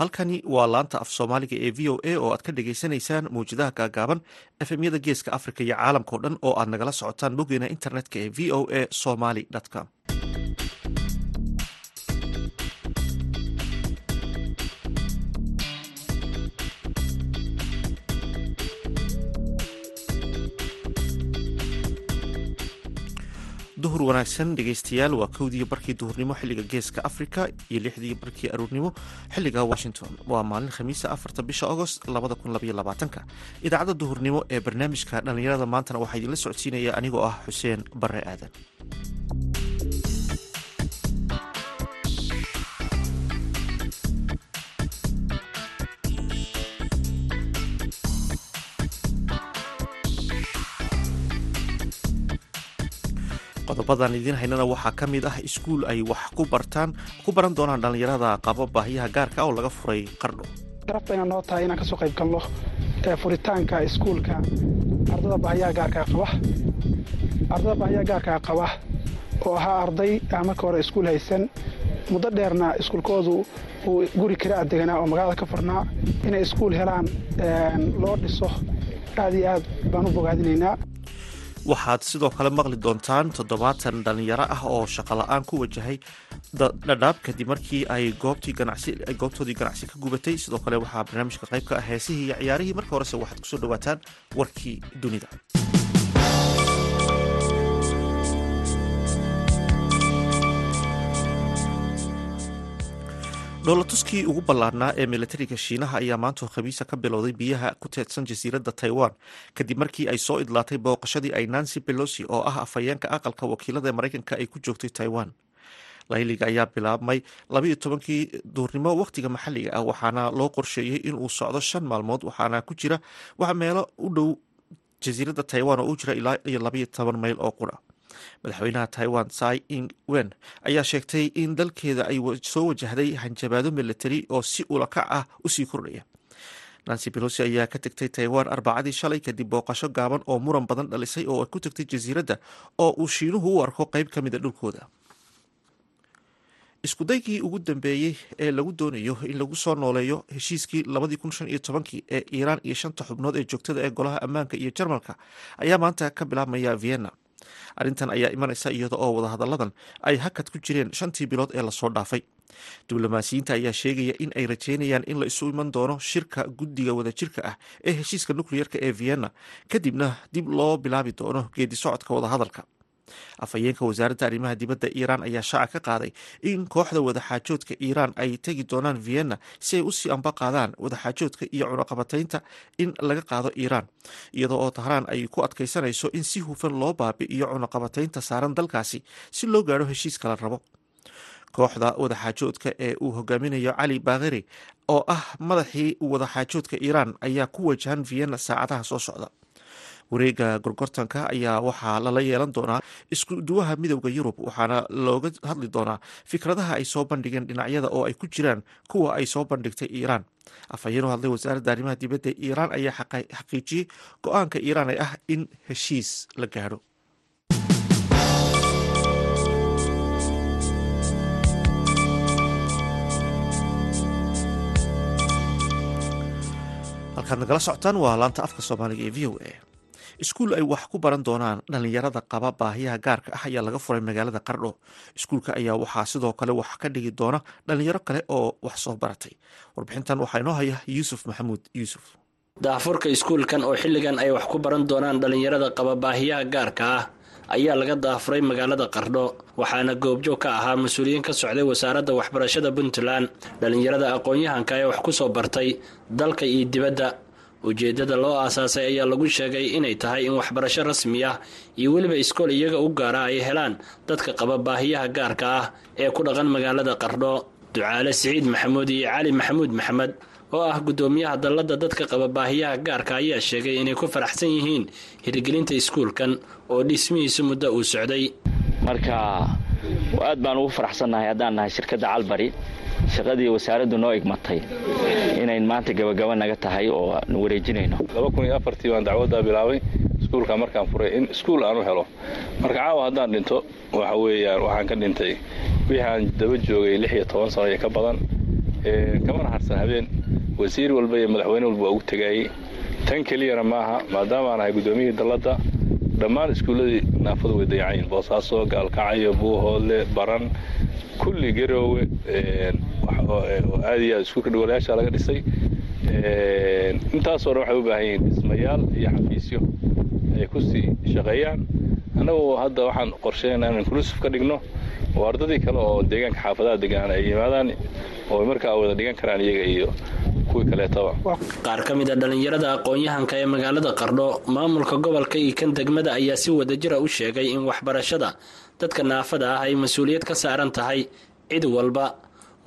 halkani waa laanta af soomaaliga ee v o a oo aad ka dhagaysanaysaan mawjadaha gaagaaban efemyada geeska africa iyo caalamkao dhan oo aad nagala socotaan boggeena internetka ee v o a somaly com duhur wanaagsan dhegeystayaal waa kowdii barkii duhurnimo xilliga geeska africa iyo lixdii barkii aruurnimo. Xiliga washington waa maalin khamiisa afarta bisha agost labada kun labaiyo labaatanka. Idaacadda duhurnimo ee barnaamijka dhallinyarada maantana waxaa idinla socodsiinaya anigoo ah xuseen bare aadan qodobadan idiin haynana waxaa ka mid ah iskuul ay wax ku bartaan ku baran doonaan dhallinyarada qaba baahiyaha gaarka oo laga furay qardho. Darabtayna noo tahay inaan ka soo qayb galno furitaanka iskuulka. Ardada baahiyaha gaarkaa qaba. Ardada baahiyaha gaarkaa qaba oo ahaa arday aan marka hore iskuul haysan. Muddo dheerna iskuulkoodu uu guri kala adeganaa oo magaalada ka furnaa inay iskuul helaan loo dhiso. Aad iyo aad baan u bogaadinaynaa waxaad sidoo kale maqli doontaan toddobaatan dhallinyaro ah oo shaqola-aan ku wajahay dhadhaab kadib markii ay goobtoodii ganacsi ka gubatay. Sidoo kale waxaa barnaamijka qayb ka ah heesihii iyo ciyaarihii. Marka horese waxaad ku soo dhawaataan warkii dunida dhoolatuskii ugu ballaarnaa ee milatariga shiinaha ayaa maanta khamiisa ka bilowday biyaha ku teedsan jasiiradda taiwan. Kadib markii ay soo idlaatay booqashadii ay nancy belosi oo ah afhayeenka aqalka wakiilada maraykanka ay ku joogtay taiwan. Layliga ayaa bilaabmay labaiyo tobankii duurnimo wakhtiga maxalliga ah waxaana loo qorsheeyey inuu socdo shan maalmood waxaana ku jira wax meelo u dhow jasiiradda taiwan oo u jira ilaa iyo labaiyo toban mayl oo qura madaxweynaha taiwan tsai ing wen ayaa sheegtay in dalkeeda ay soo wajahday hanjabaado militari oo si ulakac ah u sii kordhaya. Nancy belosi ayaa ka tegtay taiwan arbacadii shalay kadib booqasho gaaban oo muran badan dhalisay oo ay ku tagtay jasiiradda oo uu shiinuhu u arko qayb ka mida dhulkooda. Iskudaygii ugu dambeeyey ee lagu doonayo in lagu soo nooleeyo heshiiskii ee iiraan iyo shanta xubnood ee joogtada ee golaha ammaanka iyo jarmalka ayaa maanta ka bilaabmaya vienna arrintan ayaa imanaysa iyada oo wadahadalladan ay hakad ku jireen shantii bilood ee la soo dhaafay. Diblomaasiyiinta ayaa sheegaya in ay rajeynayaan in la isu iman doono shirka guddiga wadajirka ah ee heshiiska nukleyerka ee vienna. Kadibna dib loo bilaabi doono geedi socodka wadahadalka afhayeenka wasaaradda arrimaha dibadda iiraan ayaa shaaca ka qaaday in kooxda wadaxaajoodka iiraan ay tegi doonaan vienna si ay u sii amba qaadaan wadaxaajoodka iyo cunaqabataynta in laga qaado iiraan iyadoo oo tahraan ay ku adkaysanayso in si hufan loo baabi'iyo cunaqabataynta saaran dalkaasi si loo gaadho heshiiska la rabo. Kooxda wadaxaajoodka ee uu hogaaminayo cali bakheri oo ah madaxii wadaxaajoodka iiraan ayaa ku wajahan vienna saacadaha soo socda wareega gorgortanka ayaa waxaa lala yeelan doonaa isku duwaha midowda yurub waxaana looga hadli doonaa fikradaha ay soo bandhigeen dhinacyada oo ay ku jiraan kuwa ay soo bandhigtay iiraan. Afhayeen u hadlay wasaaradda arrimaha dibadda iiraan ayaa xaqiijiyey go'aanka iiraan ee ah in heshiis la gaadho. Halkaad nagala socotaan waa laanta afka soomaaliga ee v o a iskuul ay wax ku baran doonaan dhallinyarada qaba baahiyaha gaarka ah ayaa laga furay magaalada qardho. Iskuulka ayaa waxaa sidoo kale wax ka dhigi doona dhallinyaro kale oo wax soo baratay. Warbixintan waxaa inoo haya yuusuf maxamuud. Yuusuf. Daafurka iskuulkan oo xilligan ay wax ku baran doonaan dhallinyarada qaba baahiyaha gaarka ah ayaa laga daafuray magaalada qardho waxaana goobjoog ka ahaa mas'uuliyiin ka socday wasaaradda waxbarashada puntland. Dhallinyarada aqoon-yahanka ee wax ku soo bartay dalka iyo dibadda ujeeddada loo aasaasay ayaa lagu sheegay inay tahay in waxbarasho rasmi ah iyo weliba iskool iyaga u gaara ay helaan dadka qaba baahiyaha gaarka ah ee ku dhaqan magaalada qardho ducaale siciid maxamuud iyo cali maxamuud maxamed oo ah guddoomiyaha dalladda dadka qaba baahiyaha gaarka ayaa sheegay inay ku faraxsan yihiin hirgelinta iskuulkan oo dhismihiisu muddo uu socday. Marka aad baan ugu faraxsannahay haddaan nahay shirkadda calbari shaqadii wasaaraddu noo igmatay inayn maanta gabagaba naga tahay oo aanu wareejinayno. Baan dacwaddaa bilaabay iskuulka markaan furay in iskuul aan helo. Marka caawa haddaan dhinto waxa weeyaan waxaan ka dhintay wixii daba joogay lix iyo toban sano iyo ka badan. Kamana harsan habeen wasiir walba iyo madaxweyne walba waa ugu tegaayey tan keliyana maaha maadaama aan ahay guddoomiyihii dalladda dhammaan iskuulladii naafadu way dayacayn. Boosaaso gaalkacyo buuhoodle baran kulli garoowe aad iyo aad laga dhisay. Intaasoo dhan waxay u baahan yihiin dhismayaal iyo xafiisyo ay ku sii shaqeeyaan. Annagu hadda waxaan qorsheynaa inaan inclusive ka dhigno oo ardadii kale oo deegaanka xaafadaha degaan ay yimaadaan oo markaa wada dhigan karaan iyaga iyo qaar ka mid a dhallinyarada aqoon-yahanka ee magaalada qardho maamulka gobolka iyo kan degmada ayaa si wadajira u sheegay in waxbarashada dadka naafada ah ay mas'uuliyad ka saaran tahay cid walba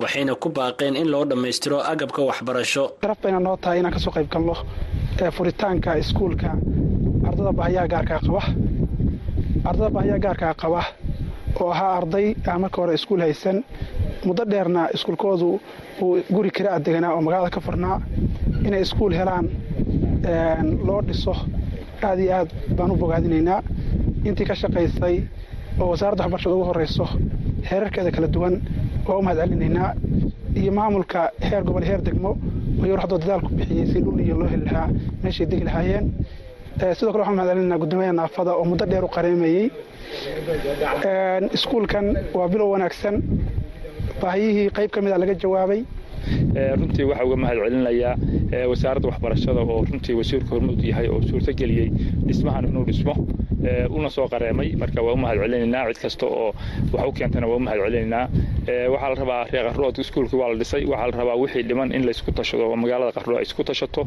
waxayna ku baaqeen in loo dhammaystiro agabka waxbarasho. Sharaf bayna noo tahay inaan ka soo qayb galno ee furitaanka iskuulka. Ardada baahiyaha gaarkaa qaba. Ardada baahiyaha gaarkaa qaba oo ahaa arday aan marka hore iskuul haysan muddo dheerna iskuulkoodu uu guri kala adeganaa oo magaalada ka furnaa. Inay iskuul helaan loo dhiso aad iyo aad baan u bogaadinaynaa. Intii ka shaqaysay oo wasaaradda waxbarashada ugu horrayso heerarkeeda kala duwan waa u mahad celinaynaa iyo maamulka heer gobol heer degmo ayuu haddoo dadaal ku bixiyey si dhul iyo loo heli lahaa meeshay degi lahaayeen. Sidoo kale waxaan mahad celinaynaa guddoomiyaha naafada oo muddo dheer u qareemayey iskuulkan waa bilow wanaagsan. Baahiyihii qayb ka mida laga jawaabay. Runtii waxaa uga mahad celinayaa wasaaradda waxbarashada oo runtii wasiirka hormuud yahay oo suurtageliyey dhismahan inuu dhismo una soo qareemay. Marka waa u mahad celinaynaa cid kasta oo wax keentana waa u mahad celinaynaa waxaa la rabaa reer qarrood iskuulkii waa la dhisay. Waxaa la rabaa wixii dhiman in laysku tashado oo magaalada qarro ay isku tashato.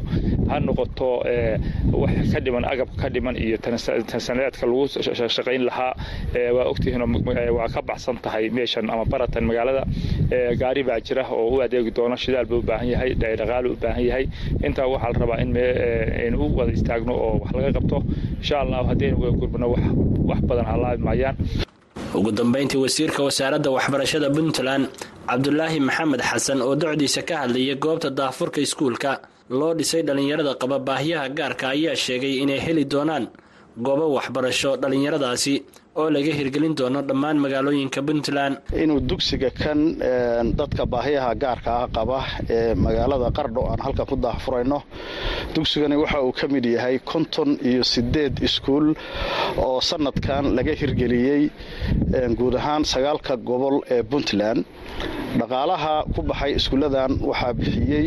Ha noqoto wax ka dhiman agab ka dhiman iyo tansaneedka lagu shaqayn lahaa. Waa ogtihiin waa ka baxsan tahay meeshan ama baratan magaalada. Gaari baa jira oo u adeegi doona shidaal buu u baahan yahay dhaqaale u baahan yahay. Intaa waxaa la rabaa in u wada istaagno oo wax laga qabto. Insha allah haddaynu gurbano wax badan halaabi maayaan ugu dambayntii wasiirka wasaaradda waxbarashada puntland cabdulaahi maxamed xasan oo docdiisa ka hadlayay goobta daafurka iskuulka loo dhisay dhallinyarada qaba baahiyaha gaarka ayaa sheegay inay heli doonaan goobo waxbarasho dhallinyaradaasi oo laga hirgelin doono dhammaan magaalooyinka puntland. Inuu dugsiga kan dadka baahiyaha gaarka ah qaba ee magaalada qardho aan halkan ku daahfurayno dugsigani waxa uu ka mid yahay konton iyo sideed iskuul oo sanadkan laga hirgeliyey guud ahaan sagaalka gobol ee puntland. Dhaqaalaha ku baxay iskuulladan waxaa bixiyey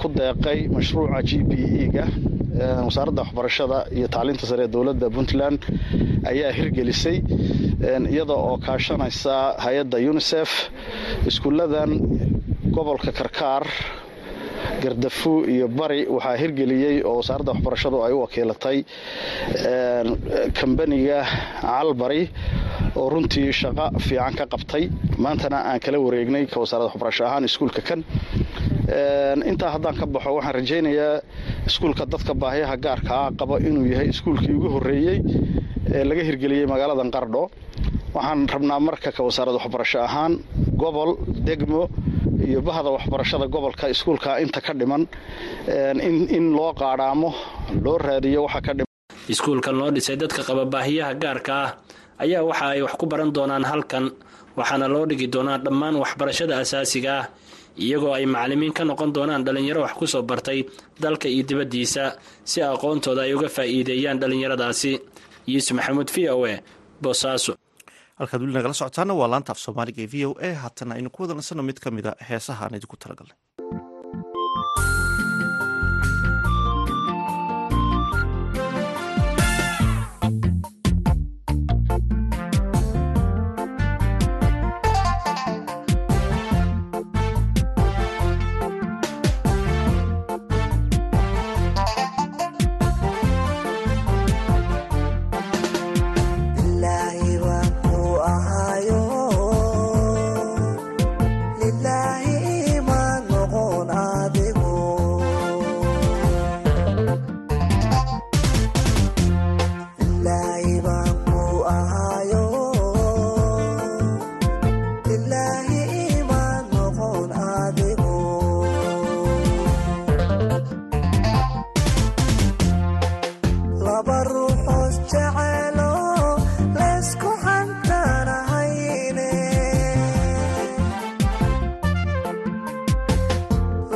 ku deeqay mashruuca g b e-ga wasaaradda waxbarashada iyo tacliinta sare ee dowladda puntland ayaa hirgelisay iyada oo kaashanaysa hay'adda unisef iskuulladan gobolka karkaar gardafu iyo bari. Waxaa hirgeliyey oo wasaaradda waxbarashadu ay u wakiilatay kambaniga calbari oo runtii shaqo fiican ka qabtay. Maantana aan kala wareegnay ka wasaaradda waxbarasho ahaan iskuulka kan intaa haddaan ka baxo waxaan rajaynayaa iskuulka dadka baahiyaha gaarka ah qaba inuu yahay iskuulkii ugu horreeyey ee laga hirgeliyey magaaladan qardho waxaan rabnaa marka ka wasaaradda waxbarasho ahaan gobol degmo iyo bahda waxbarashada gobolka iskuulka inta ka dhiman in loo qaadhaamo loo raadiyo waxa ka dhiman iskuulkan loo dhisay dadka qaba baahiyaha gaarka ah ayaa waxa ay wax ku baran doonaan halkan waxaana loo dhigi doonaa dhammaan waxbarashada asaasiga ah iyagoo ay macalimiin ka noqon doonaan dhallinyaro wax ku soo bartay dalka iyo dibaddiisa si aqoontooda ay uga faa'iideeyaan dhallinyaradaasi. Yuusuf maxamuud v o e boosaaso halkaad weli nagala socotaana waa laanta af soomaaliga ee v o a. Haatana aynu ku wada nasanno mid ka mid a heesaha aan idinku talagalnay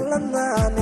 laabtan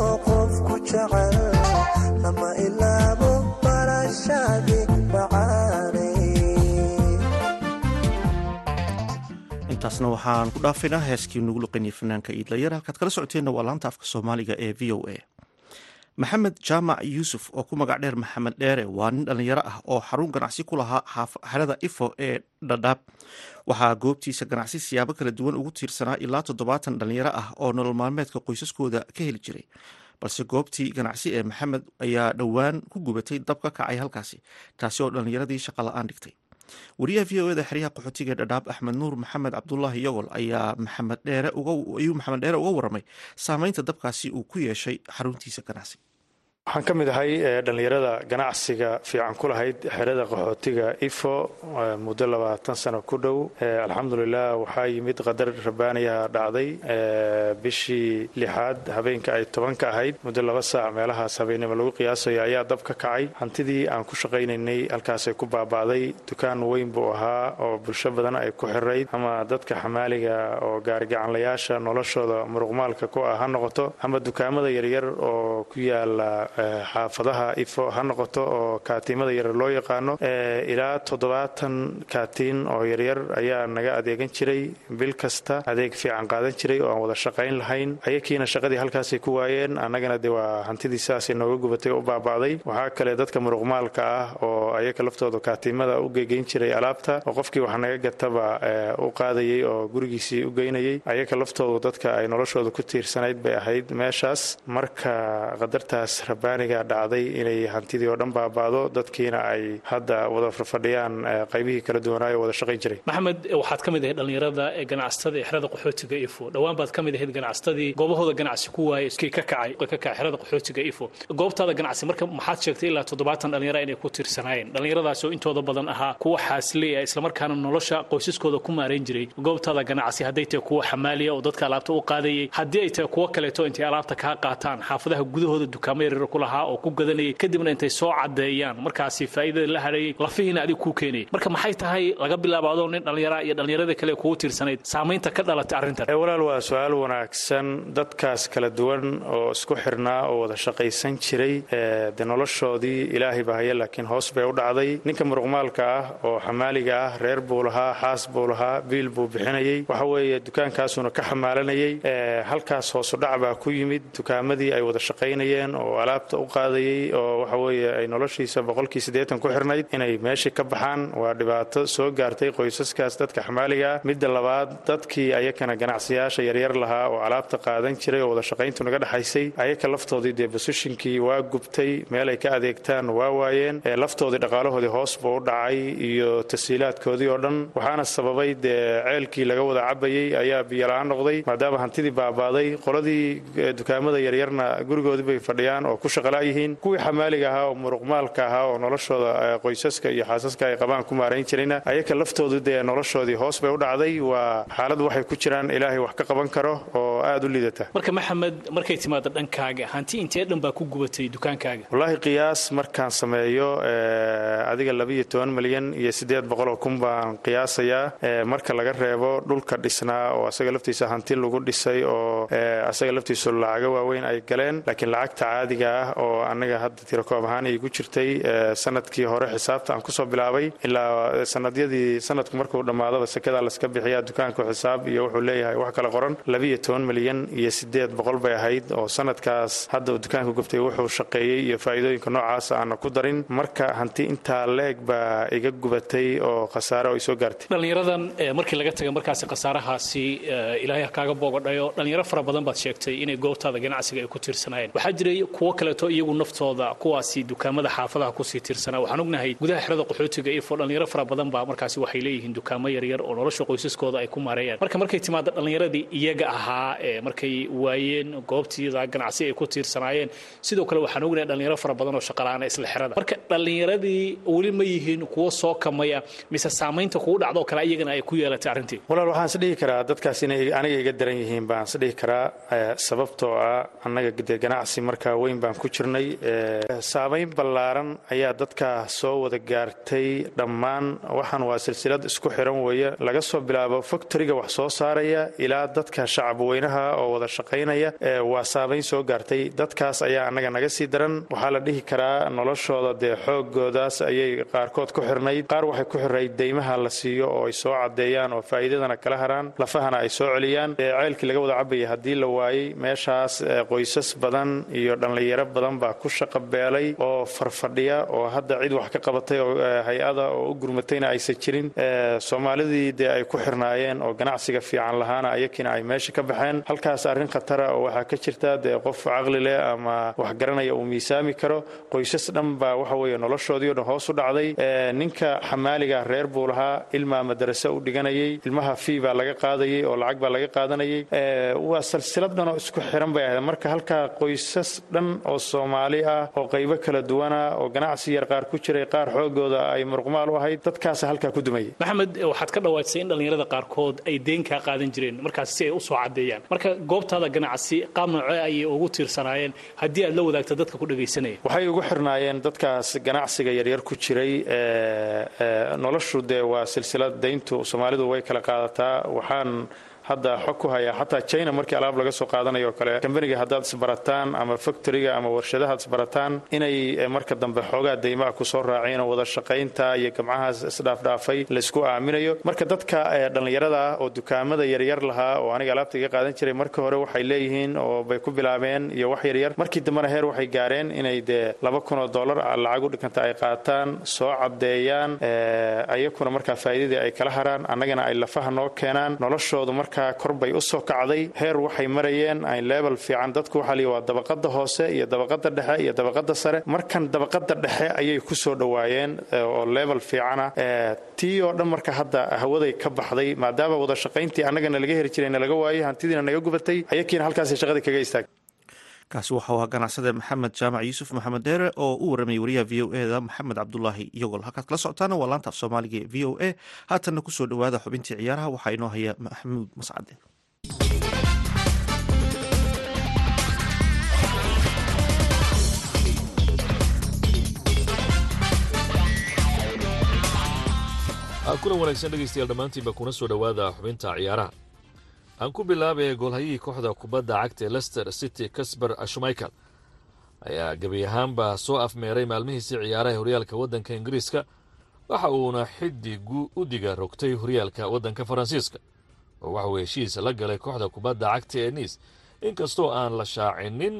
intaasna waxaan ku dhaafaynaa heeskii nugu luqaniyay fanaanka iidlayar halkaad kala socoteenna waa laanta afka soomaaliga ee v o a. Maxamed jaamac yuusuf oo ku magac dheer maxamed dheere waa nin dhallinyaro ah oo xarun ganacsi ku lahaa xerada ifo ee dhadhaab waxaa goobtiisa ganacsi siyaabo kala duwan ugu tiirsanaa ilaa toddobaatan dhallinyaro ah oo nolol maalmeedka qoysaskooda ka heli jiray. Balse goobtii ganacsi ee maxamed ayaa dhowaan ku gubatay dab ka kacay halkaasi taasi oo dhallinyaradii shaqa la'aan dhigtay wariyaha v o eda xeryaha qaxootiga ee dhadhaab axmed nuur maxamed cabdulaahi yogol ayaa maxamed dheere ayuu maxamed dheere uga waramay saameynta dabkaasi uu ku yeeshay xaruntiisa ganacsi waxaan ka mid ahay dhallinyarada ganacsiga fiican ku lahayd xerada qaxootiga ifo muddo labaatan sano ku dhow. Alxamdulilah waxaa yimid qadar rabaaniya dhacday bishii lixaad habeenka ay tobanka ahayd. Muddo laba saac meelahaas habeennimo lagu qiyaasayo ayaa dab ka kacay. Hantidii aan ku shaqaynaynay halkaasay ku baaba'day. Dukaan weyn buu ahaa oo bulsho badan ay ku xirayd ama dadka xamaaliga oo gaarigacanlayaasha noloshooda muruqmaalka ku ah ha noqoto. Ama dukaamada yaryar oo ku yaalla xaafadaha ifo ha noqoto oo kaatiimada yaryar loo yaqaano. Ilaa toddobaatan kaatiin oo yaryar ayaa naga adeegan jiray. Bil kasta adeeg fiican qaadan jiray oo aan wada shaqayn lahayn. Ayakiina shaqadii halkaasay ku waayeen. Annagana de waa hantidii sidaasay nooga gubatay u baaba'day. Waxaa kale dadka muruqmaalka ah oo ayaka laftooda kaatiimada u gegeyn jiray alaabta. Oo qofkii wax naga gataba u qaadayay oo gurigiisii u geynayay. Ayaka laftoodu dadka ay noloshooda ku tiirsanayd bay ahayd meeshaas. Marka qadartaas rabaaniga dhacday inay hantidii oo dhan baaba'do dadkiina ay hadda wada fadhiyaan qaybihii kala duwanaayo wada shaqayn jiray. Maxamed waxaad ka mid ahayd dhallinyarada ee ganacsatada xerada qaxootiga ifo. Dhowaan baad ka mid ahayd ganacsatadii goobahooda ganacsi ku waayay iskii ka kacay ka kacay xerada qaxootiga ifo. Goobtaada ganacsi marka maxaad sheegtay ilaa toddobaatan dhallinyara inay ku tiirsanaayeen. Dhallinyaradaas oo intooda badan ahaa kuwa xaasliya islamarkaana nolosha qoysaskooda ku maarayn jiray. Goobtaada ganacsi hadday tahay kuwa xamaaliya oo dadka alaabta u qaadayay haddii ay tahay kuwo kaleeto intay alaabta kaa qaataan xaafadaha gudahooda dukaamo yaryar ku oo ku gadanayay kadibna intay soo cadeeyaan markaasi faa'iidada la hadhayay lafihiina adiga kuu keenayay marka maxay tahay laga bilaabo adoo nin dhallinyara iyo dhallinyarada kale kugu tiirsanayd? Saamaynta ka dhalatay arrintan. Walaal waa su'aal wanaagsan. Dadkaas kala duwan oo isku xirnaa oo wada shaqaysan jiray de noloshoodii ilaahay baa haya laakiin hoos bay u dhacday. Ninka muruqmaalka ah oo xamaaliga ah reer buu lahaa xaas buu lahaa biil buu bixinayay. Waxa weeye dukaankaasuna ka xamaalanayay. Halkaas hoosudhac baa ku yimid. Dukaamadii ay wada shaqaynayeen oo alaabta u qaadayay oo waxa weeye ay noloshiisa boqolkii siddeetan ku xirnayd inay meeshii ka baxaan. Waa dhibaato soo gaartay qoysaskaas dadka xamaaliga ah. Midda labaad dadkii ayakana ganacsiyaasha yaryar lahaa oo alaabta qaadan jiray oo wada shaqayntu naga dhexaysay ayaka laftoodii dee bosishinkii waa gubtay meel ay ka adeegtaan waa waayeen. Laftoodii dhaqaalahoodii hoos buu u dhacay iyo tasiilaadkoodii oo dhan. Waxaana sababay dee ceelkii laga wada cabayay ayaa biyola-aan noqday maadaama hantidii baabaaday. Qoladii dukaamada yaryarna gurigoodii bay fadhiyaan oo ku shaqalaayihiin kuwii xamaaliga ahaa oo muruqmaalka ahaa oo noloshooda qoysaska iyo xaasaska ay qabaan ku maarayn jirayna ayaka laftoodu dee noloshoodii hoos bay u dhacday. Waa xaalad waxay ku jiraan ilaahay wax ka qaban karo oo aad u liidata. Marka maxamed markay timaado dhankaaga hanti intee dhan baa ku gubatay dukaankaaga? Wallaahi qiyaas markaan sameeyo adiga labiiyo toban milyan iyo siddeed boqoloo kun baan qiyaasayaa. Marka laga reebo dhulka dhisnaa oo asaga laftiisa hanti lagu dhisay oo asaga laftiisu lacaga waaweyn ay galeen laakiin lacagta caadiga ah oo anaga hadda tirakoob ahaan igu jirtay sannadkii hore xisaabta aan ku soo bilaabay. Ilaa sanadyadii sanadku markuu dhammaadaba sekadaa laska bixiyaa dukaanku xisaab iyo wuxuu leeyahay wax kala qoran. Labiiyo toban milyan iyo siddeed boqol bay ahayd oo sanadkaas hadda dukaanku gubtay wuxuu shaqeeyey iyo faa'iidooyinka noocaasa aana ku darin. Marka hanti intaa la-eg baa iga gubatay oo khasaare oo ay soo gaartay. Dhallinyaradan markii laga taga markaasi khasaarahaasi ilaahay kaaga boogadhayo dhallinyaro fara badan baad sheegtay inay goobtaada ganacsiga ay ku tiirsanayeen waxaa jiray kuwo kaleeto iyagu naftooda kuwaasi dukaamada xaafadaha ku sii tiirsanaa waxaan ognahay gudaha xerada qaxootiga ifo dhallinyaro fara badan baa markaasi waxay leeyihiin dukaamo yaryar oo nolosha qoysaskooda ay ku maareeyaan. Marka markay timaado dhallinyaradii iyaga ahaa ee markay waayeen goobtiida ganacsi ay ku tiirsanaayeen sidoo kale waxaan ognahay dhallinyaro fara badan oo shaqalaana isla xerada. Marka dhallinyaradii weli ma yihiin kuwo soo kamaya mise saamaynta kugu dhacdoo kale iyagana ay ku yeelatay arrintii? Walaal waxaan is dhihi karaa dadkaas inay aniga iga daran yihiin baan is dhihi karaa sababtoo ah annaga dee ganacsi markaa weyn baan ku jirnay saamayn ballaaran ayaa dadkaa soo wada gaartay dhammaan. Waxaan waa silsilad isku xiran weeye laga soo bilaabo factoriga wax soo saaraya ilaa dadka shacab weynaha oo wada shaqaynaya waa saamayn soo gaartay. Dadkaas ayaa annaga naga sii daran. Waxaa la dhihi karaa noloshooda dee xoogoodaas ayay qaarkood ku xirnayd. Qaar waxay ku xirnayd deymaha la siiyo oo ay soo caddeeyaan oo faa'iidadana kala haraan. Lafahana ay soo celiyaan. Ceelkii laga wada cabayay haddii la waayey meeshaas qoysas badan iyo dhallinyaro badan baa ku shaqa beelay oo farfadhiya oo hadda cid wax ka qabatay oo hay'ada oo u gurmatayna aysan jirin. Soomaalidii dee ay ku xirnaayeen oo ganacsiga fiican lahaana ayakiina ay meesha ka baxeen. Halkaas arrin khatara oo waxaa ka jirta dee qof caqli leh ama wax garanaya uu miisaami karo. Qoysas dhan baa waxa weeye noloshoodii o dhan hoos u dhacday. Ninka xamaaliga reer buu lahaa ilmaa madarase u dhiganayay ilmaha fii baa laga qaadayay oo lacag baa laga qaadanayay waa silsilad dhan oo isku xiran bay ahayd. Marka halkaa qoysas dhan oo soomaali ah oo qaybo kala duwana oo ganacsi yar qaar ku jiray qaar xoogooda ay muruqmaal u ahayd dadkaasa halkaa ku dumayay maxamed waxaad ka dhawaajisay in dhallinyarada qaarkood ay deen kaa qaadan jireen markaas si ay u soo caddeeyaan. Marka goobtaada ganacsi qaab noocee ayay ugu tiirsanaayeen haddii aad la wadaagta dadka ku dhegaysanaya waxay ugu xirnaayeen dadkaas ganacsiga yaryar ku jiray noloshu dee waa silsilad dayntu soomaalidu way kala qaadataa waxaan hadda xog ku haya xataa china markii alaab laga soo qaadanayo kale. Kambaniga haddaad isbarataan ama factoriga ama warshadahaad isbarataan inay marka dambe xoogaa deymaha ku soo raaceen oo wada shaqaynta iyo gamcahaas isdhaafdhaafay laysku aaminayo. Marka dadka dhallinyarada ah oo dukaamada yaryar lahaa oo aniga alaabta iga qaadan jiray markii hore waxay leeyihiin oo bay ku bilaabeen iyo wax yaryar markii dambena heer waxay gaareen inay dee laba kun oo dollar lacag u dhiganta ay qaataan soo caddeeyaan ayakuna markaa faa'iidadii ay kala haraan annagana ay lafaha noo keenaan noloshoodu markaa kor bay u soo kacday heer waxay marayeen ay level fiican dadku waxaa liyi waa dabaqada hoose iyo dabaqada dhexe iyo dabaqada sare. Markan dabaqada dhexe ayay ku soo dhowaayeen oo level fiicana tii oo dhan marka hadda hawaday ka baxday maadaama wada shaqayntii annagana laga heri jirayna laga waayey hantidiina naga gubatay ayakiina halkaasay shaqadii kaga istaag kaasi waxau ahaa ganacsade maxamed jaamac yuusuf maxamed dheere oo u waramayay wariyaha v o eda maxamed cabdulaahi iyagol halkaad kala socotaana waa laanta af soomaaliga v o a. Haatanna ku soo dhowaada xubintii ciyaaraha waxaa inoo haya maxamuud mascade. Kulan wanaagsan dhegaystayaal dhammaantiinba kuna soo dhowaada xubinta ciyaaraha aan ku bilaabaya goolhayihii kooxda kubadda cagta ee lester city casber ashmichael ayaa gebi ahaanba soo afmeeray maalmihiisii ciyaaraha horyaalka waddanka ingiriiska waxa uuna xidigu u diga rogtay horyaalka waddanka faransiiska. Oo waxauu heshiis la galay kooxda kubadda cagta ee niis inkastoo aan la shaacinin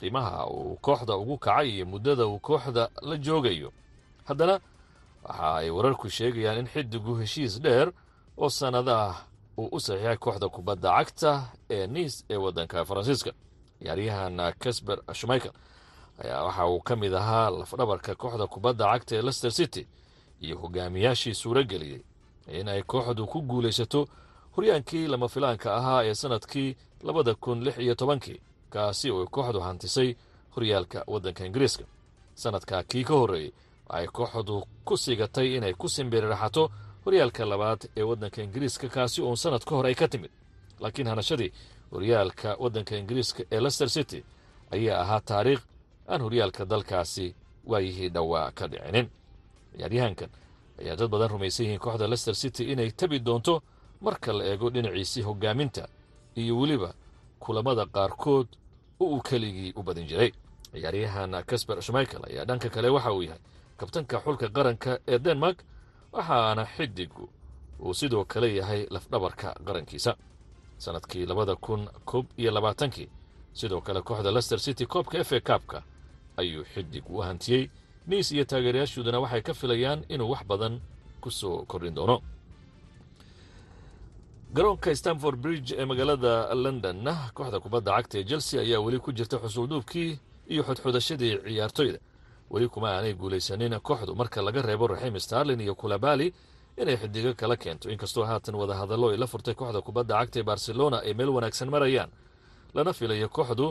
qiimaha uu kooxda ugu kacay iyo muddada uu kooxda la joogayo. Haddana waxa ay wararku sheegayaan in xidigu heshiis dheer oo sannado ah uu u saxiixay kooxda kubadda cagta ee niis ee waddanka faransiiska. Ciyaaryahan casber shmichael ayaa waxa uu ka mid ahaa lafdhabarka kooxda kubadda cagta ee lester city iyo hogaamiyaashii suuro geliyey in ay kooxdu ku guulaysato horyaankii lama filaanka ahaa ee sannadkii labada kun lix iyo tobankii kaasi oo kooxdu hantisay horyaalka waddanka ingiriiska. Sannadka kii ka horreeyey ay kooxdu ku sigatay inay ku simbiriraxato horyaalka labaad ee waddanka ingiriiska kaasi uun sannad ka hor ay ka timid. Laakiin hanashadii horyaalka waddanka ingiriiska ee lester city ayaa ahaa taariikh aan horyaalka dalkaasi waayihii dhowaa ka dhicinin. Ciyaaryahankan ayaa dad badan rumaysan yihiin kooxda lester city inay tabi doonto marka la eego dhinaciisii hogaaminta iyo weliba kulamada qaarkood oo uu keligii u badin jiray. Ciyaaryahan casber shmichael ayaa dhanka kale waxa uu yahay kabtanka xulka qaranka ee denmark waxaana xidigu uu sidoo kale yahay lafdhabarka qarankiisa. Sannadkii labada kun koob iyo labaatankii sidoo kale kooxda lester city koobka f a kaabka ayuu xidig u hantiyey niis iyo taageerayaashooduna waxay ka filayaan inuu wax badan ku soo kordhin doono. Garoonka stanford bridge ee magaalada londonna kooxda kubadda cagta ee chelsea ayaa weli ku jirta xusuulduubkii iyo xodxodashadii ciyaartoyda weli kuma aanay guulaysanin kooxdu marka laga reebo raxiim starlin iyo kulabali inay xidigo kala keento. Inkastoo haatan wadahadallo ay la furtay kooxda kubadda cagta ee barcelona ay meel wanaagsan marayaan lana filayo kooxdu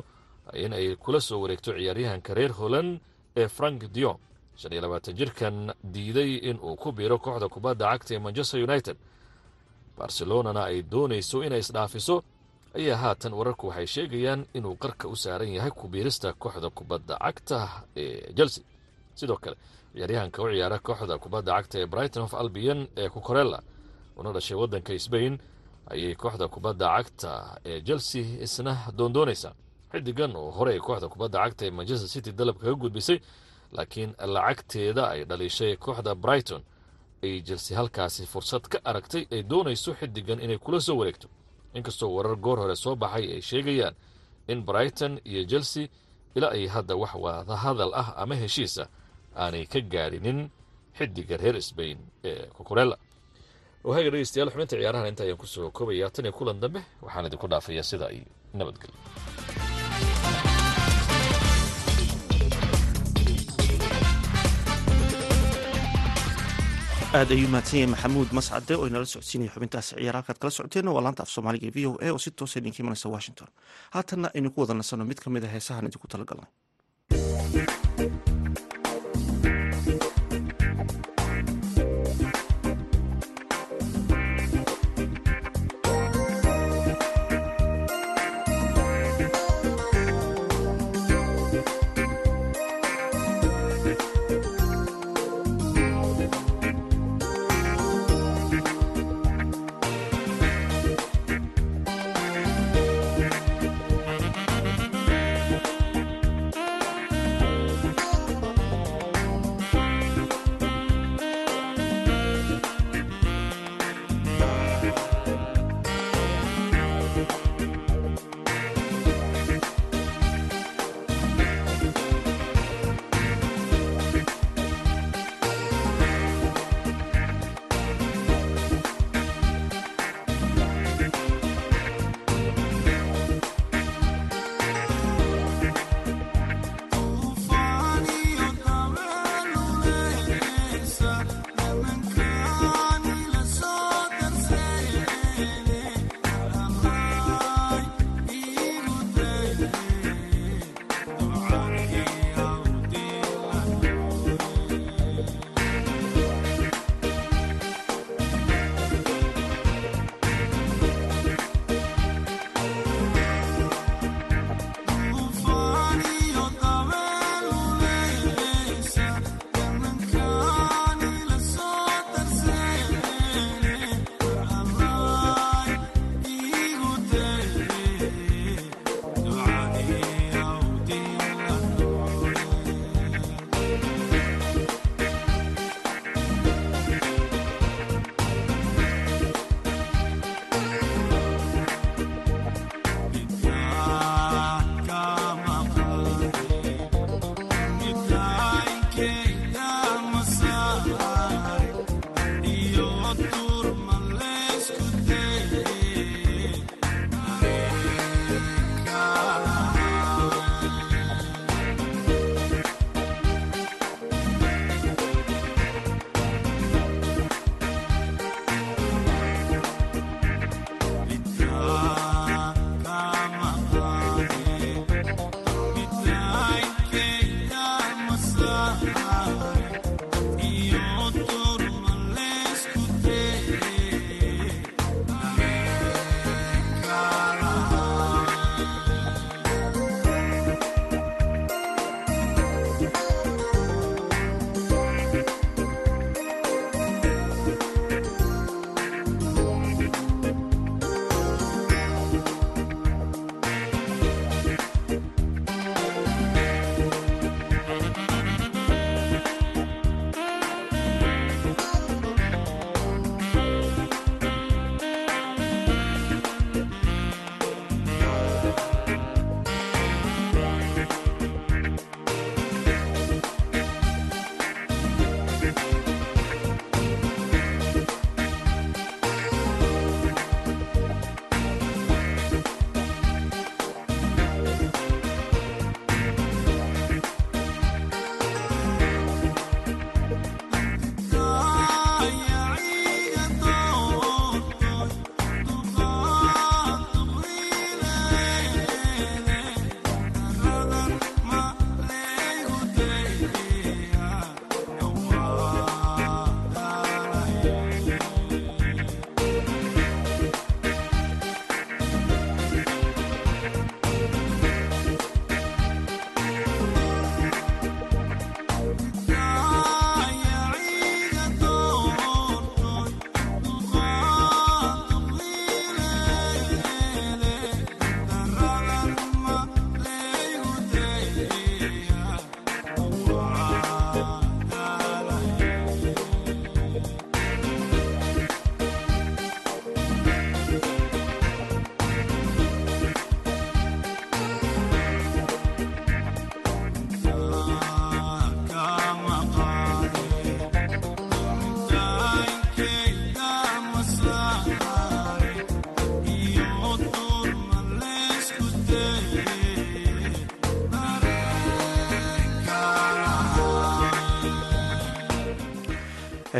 in ay kula soo wareegto ciyaaryahanka reer holland ee frank dion shan iyo labaatan jirkan diiday in uu ku biiro kooxda kubadda cagta ee manchester united. Barcelonana ay doonayso inay isdhaafiso ayaa haatan wararku waxay sheegayaan inuu qarka u saaran yahay kubiirista kooxda kubadda cagta ee chelsea. Sidoo kale ciyaaryahanka u ciyaara kooxda kubadda cagta ee brighton of albion ee kukorella una dhashay waddanka sbain ayay kooxda kubadda cagta ee chelsea isna doondoonaysaa. Xidigan oo horey kooxda kubadda cagta ee manchester city dalab kaga gudbisay laakiin lacagteeda ay dhaliishay kooxda brighton. Ay chelsea halkaasi fursad ka aragtay ay doonayso xidigan inay kula soo wareegto inkastoo warar goor hore soo baxay ay sheegayaan in brighton iyo chelsea ilaa ay hadda wax wadahadal ah ama heshiis ah aanay ka gaarinin xidiga reer sbain ee kukurella wahaga dhegeystayaal xubinta ciyaarahan inta ayaan ku soo koobaya tan iyo kulan dambe waxaan idinku dhaafaya sida ay nabadgelyo aad ayuu mahadsan yahay maxamuud mascade oo inala socodsiinaya xubintaasi ciyaar halkaad kala socoteen waa laanta af soomaaliga v o a oo si toosa idinka imanaysa washington. Haatanna aynu ku wada nasanno mid ka mid a heesahan idinku talagalnay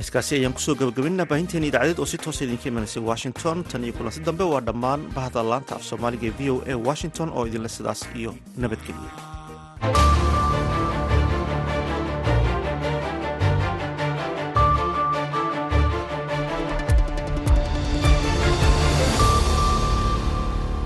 heeskaasi ayaan ku soo gabagabinaa baahinteena idaacadeed oo si toosa idinka imanaysay washington. Tan iyo kulansi dambe waa dhammaan bahda laanta af soomaaliga ee v o a washington oo idinle sidaas iyo nabadgeliya